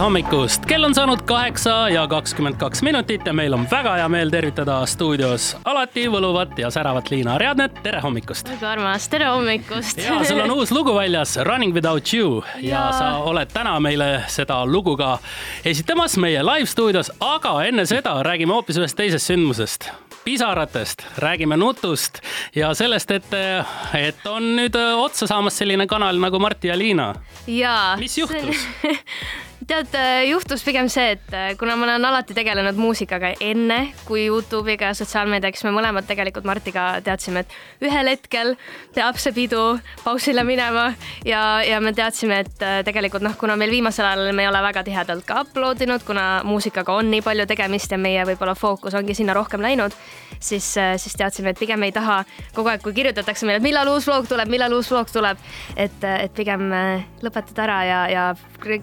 hommikust, kell on saanud kaheksa ja kakskümmend kaks minutit ja meil on väga hea meel tervitada stuudios alati võluvat ja säravat Liina Ariadnet, tere hommikust. väga armas, tere hommikust. ja sul on uus lugu väljas, Running without you. Ja, ja sa oled täna meile seda lugu ka esitamas meie live stuudios, aga enne seda räägime hoopis ühest teisest sündmusest pisaratest, räägime nutust ja sellest, et, et on nüüd otsa saamas selline kanal nagu Martti ja Liina. mis juhtus tead, juhtus pigem see, et äh, kuna ma olen alati tegelenud muusikaga enne kui Youtube'iga ja sotsiaalmeediaga, siis me mõlemad tegelikult Martiga teadsime, et ühel hetkel peab see pidu pausile minema ja, ja me teadsime, et äh, tegelikult noh, kuna meil viimasel ajal me ei ole väga tihedalt ka upload inud, kuna muusikaga on nii palju tegemist ja meie võib-olla fookus ongi sinna rohkem läinud, siis, äh, siis teadsime, et pigem ei taha kogu aeg, kui kirjutatakse meile, et millal uus vlog tuleb, millal uus vlog tuleb, et, et pigem lõpetada ära ja, ja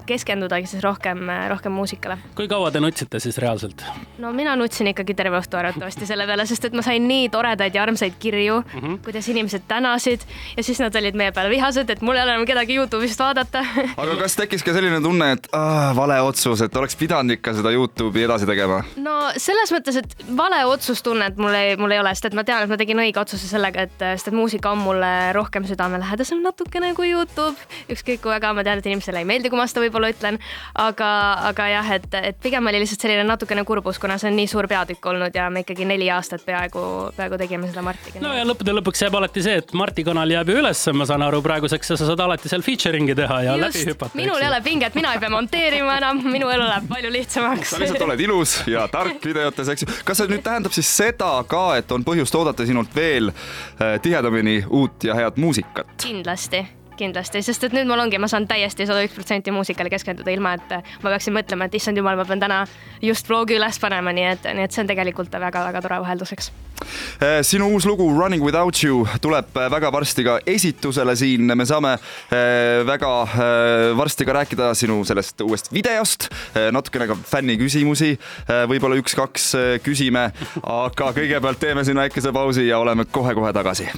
keskendudagi siis rohkem, rohkem muusikale. kui kaua te nutsite siis reaalselt? no mina nutsin ikkagi terve õhtu arvatavasti selle peale, sest et ma sain nii toredaid ja armsaid kirju mm, -hmm. kuidas inimesed tänasid ja siis nad olid meie peale vihased, et mul ei ole enam kedagi Youtube'ist vaadata aga kas tekkis ka selline tunne, et ah, vale otsus, et oleks pidanud ikka seda Youtube'i edasi tegema? no selles mõttes, et vale otsustunnet mul ei, mul ei ole, sest et ma tean, et ma tegin õige otsuse sellega, et sest et muusika on mulle rohkem südamelähedasem natukene kui Youtube. ükskõik kui väga ma tean, et inimestele ei meeldi, kui ma seda võib-olla ütlen, aga, aga jah, et, et pigem oli lihtsalt selline natukene kurbus, kuna see on nii suur peatükk olnud ja me ikkagi neli aastat peaaegu, peaaegu tegime seda Martiga. no ja lõppude lõpuks jääb alati see, et Marti kanal jääb ju ülesse, ma saan aru praeguseks ja sa saad alati seal featuring'i teha ja Just, läbi hüpata. minul ei ole pinget, mina ei pea monteerima enam, minu elu läheb palju lihtsamaks. sa lihtsalt oled ilus ja tark videotes, eks ju. kas see nüüd tähendab siis seda ka, et on põhjust oodata sinult veel eh, tihedamini uut ja head muusikat? kindlasti kindlasti, sest et nüüd mul ongi, ma saan täiesti sada üks protsenti muusikale keskenduda, ilma et ma peaksin mõtlema, et issand jumal, ma pean täna just vlogi üles panema, nii et, nii et see on tegelikult väga-väga tore vahelduseks. Eh, sinu uus lugu Running without you tuleb eh, väga varsti ka esitusele siin, me saame eh, väga varsti ka rääkida sinu sellest uuest videost, natukene ka fänniküsimusi, võib-olla üks-kaks küsime, aga kõigepealt teeme siin väikese pausi ja oleme kohe-kohe tagasi.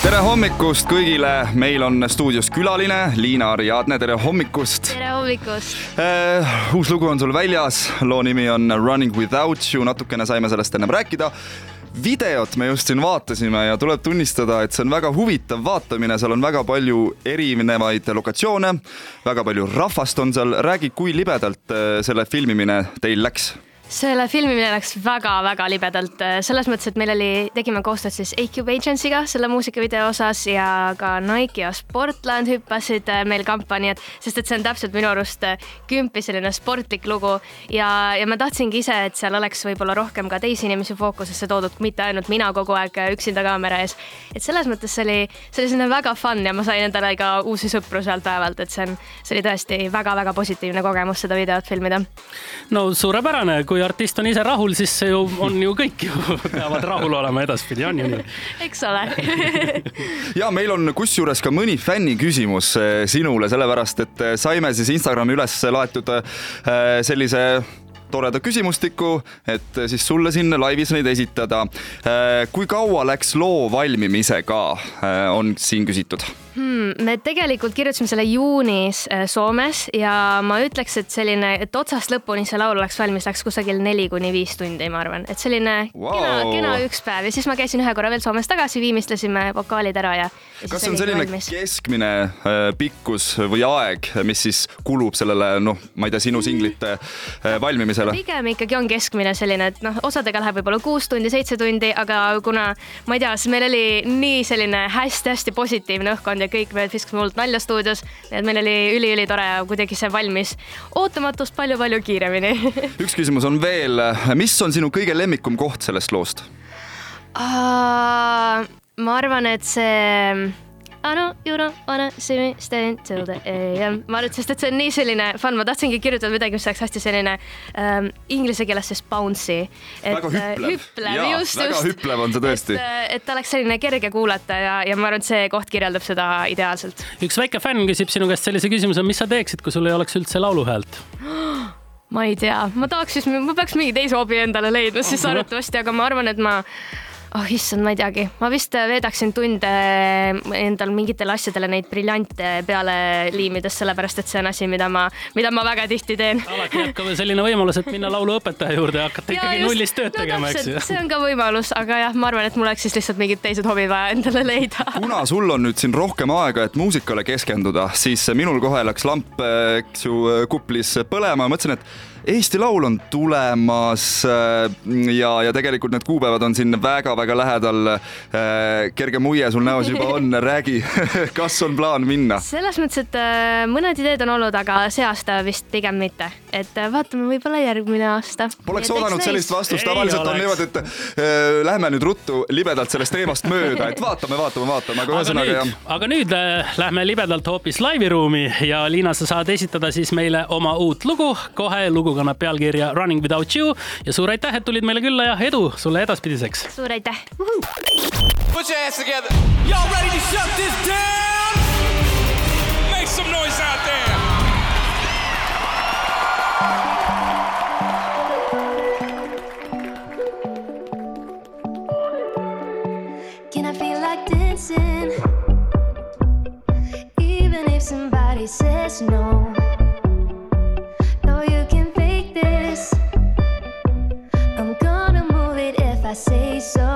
Tere hommikust kõigile, meil on stuudios külaline Liina Ariadne, tere hommikust. tere hommikust! Uh,. uus lugu on sul väljas, loo nimi on Running without you, natukene saime sellest ennem rääkida. Videot me just siin vaatasime ja tuleb tunnistada, et see on väga huvitav vaatamine, seal on väga palju erinevaid lokatsioone, väga palju rahvast on seal, räägi, kui libedalt äh, selle filmimine teil läks selle filmimine läks väga-väga libedalt, selles mõttes, et meil oli, tegime koostööd siis A-Cube Agency'ga selle muusikavideo osas ja ka Nike ja Sportland hüppasid äh, meil kampa, nii et, sest et see on täpselt minu arust äh, kümpi selline sportlik lugu ja, ja ma tahtsingi ise, et seal oleks võib-olla rohkem ka teisi inimesi fookusesse toodud, mitte ainult mina kogu aeg äh, üksinda kaamera ees. et selles mõttes see oli, see oli selline väga fun ja ma sain endale ka uusi sõpru sealt päevalt, et see on, see oli tõesti väga-väga positiivne kogemus seda videot filmida. no suurepärane, kui kui artist on ise rahul, siis see ju on ju kõik ju peavad rahul olema edaspidi, on ju nii? eks ole ja meil on kusjuures ka mõni fänni küsimus eh, sinule, sellepärast et eh, saime siis Instagrami üles laetud eh, sellise toreda küsimustiku, et siis sulle siin laivis neid esitada. kui kaua läks loo valmimisega, on siin küsitud hmm,? me tegelikult kirjutasime selle juunis Soomes ja ma ütleks, et selline, et otsast lõpuni see laul oleks valmis, läks kusagil neli kuni viis tundi, ma arvan, et selline wow. kena, kena üks päev ja siis ma käisin ühe korra veel Soomes tagasi, viimistlesime vokaalid ära ja, ja. kas see on selline valmis. keskmine pikkus või aeg, mis siis kulub sellele, noh, ma ei tea, sinu singlite äh, valmimisele? pigem ikkagi on keskmine selline, et noh, osadega läheb võib-olla kuus tundi, seitse tundi, aga kuna ma ei tea, siis meil oli nii selline hästi-hästi positiivne õhkkond ja kõik me viskasime hullult nalja stuudios. nii et meil oli üliülitore ja kuidagi see valmis ootamatust palju-palju kiiremini üks küsimus on veel, mis on sinu kõige lemmikum koht sellest loost uh,? ma arvan, et see I know you don't wanna see me stay till the am. ma arvan, et sest, et see on nii selline fun, ma tahtsingi kirjutada midagi, mis oleks hästi selline ähm, inglise keeles siis bouncy. väga hüplev, hüplev. Jaa, just, väga just. hüplev on see tõesti. et, äh, et ta oleks selline kerge kuulata ja, ja ma arvan, et see koht kirjeldab seda ideaalselt. üks väike fänn küsib sinu käest sellise küsimuse, mis sa teeksid, kui sul ei oleks üldse lauluhäält? ma ei tea, ma tahaks siis, ma peaks mingi teise hobi endale leidma siis arvatavasti, aga ma arvan, et ma oh issand, ma ei teagi, ma vist veedaksin tunde endal mingitele asjadele neid briljante peale liimides, sellepärast et see on asi, mida ma, mida ma väga tihti teen. alati jääb ka selline võimalus, et minna lauluõpetaja juurde ja hakata ja ikkagi just, nullist tööd no, tegema, eks ju. see on ka võimalus, aga jah, ma arvan, et mul oleks siis lihtsalt mingid teised hobid vaja endale leida. kuna sul on nüüd siin rohkem aega, et muusikale keskenduda, siis minul kohe läks lamp, eks ju, kuplis põlema ja mõtlesin, et Eesti Laul on tulemas äh, ja, ja tegelikult need kuupäevad on siin väga-väga lähedal. Äh, kerge muie sul näos juba on, räägi, kas on plaan minna? selles mõttes, et äh, mõned ideed on olnud, aga see aasta vist pigem mitte, et vaatame võib-olla järgmine aasta. Poleks oodanud sellist vastust, tavaliselt on niimoodi, et äh, lähme nüüd ruttu libedalt sellest teemast mööda, et vaatame, vaatame, vaatame, aga ühesõnaga jah. aga nüüd äh, lähme libedalt hoopis laiviruumi ja Liina, sa saad esitada siis meile oma uut lugu, kohe lugu kannab pealkirja Running without you ja suur aitäh, et tulid meile külla ja edu sulle edaspidiseks. suur aitäh. Put your hands together. Y'all ready to shut this down? Make some noise out there. Can I feel like dancing? Even if somebody says no. Though you can fake this, I'm gonna move it if I say so.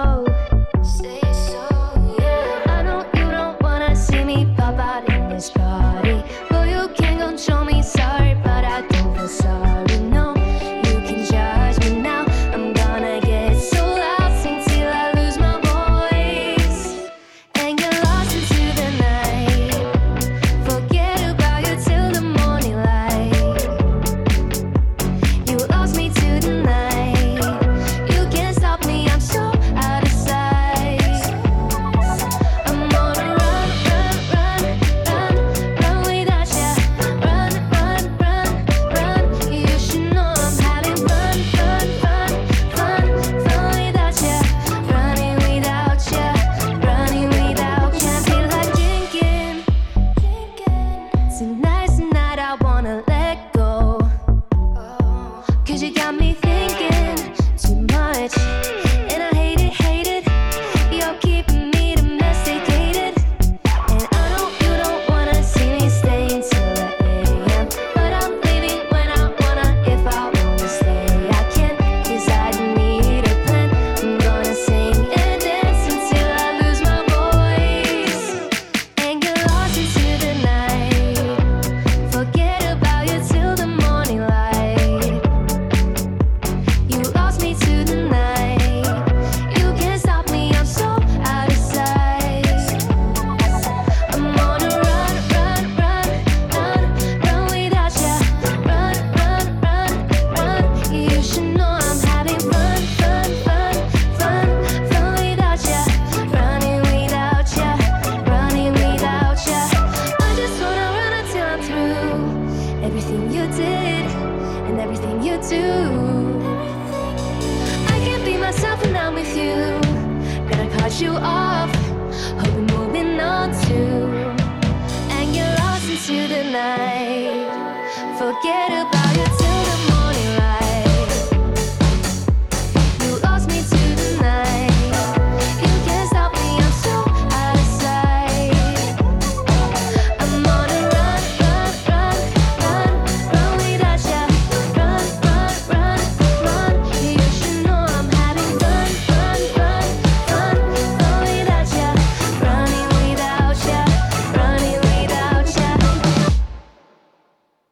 you got me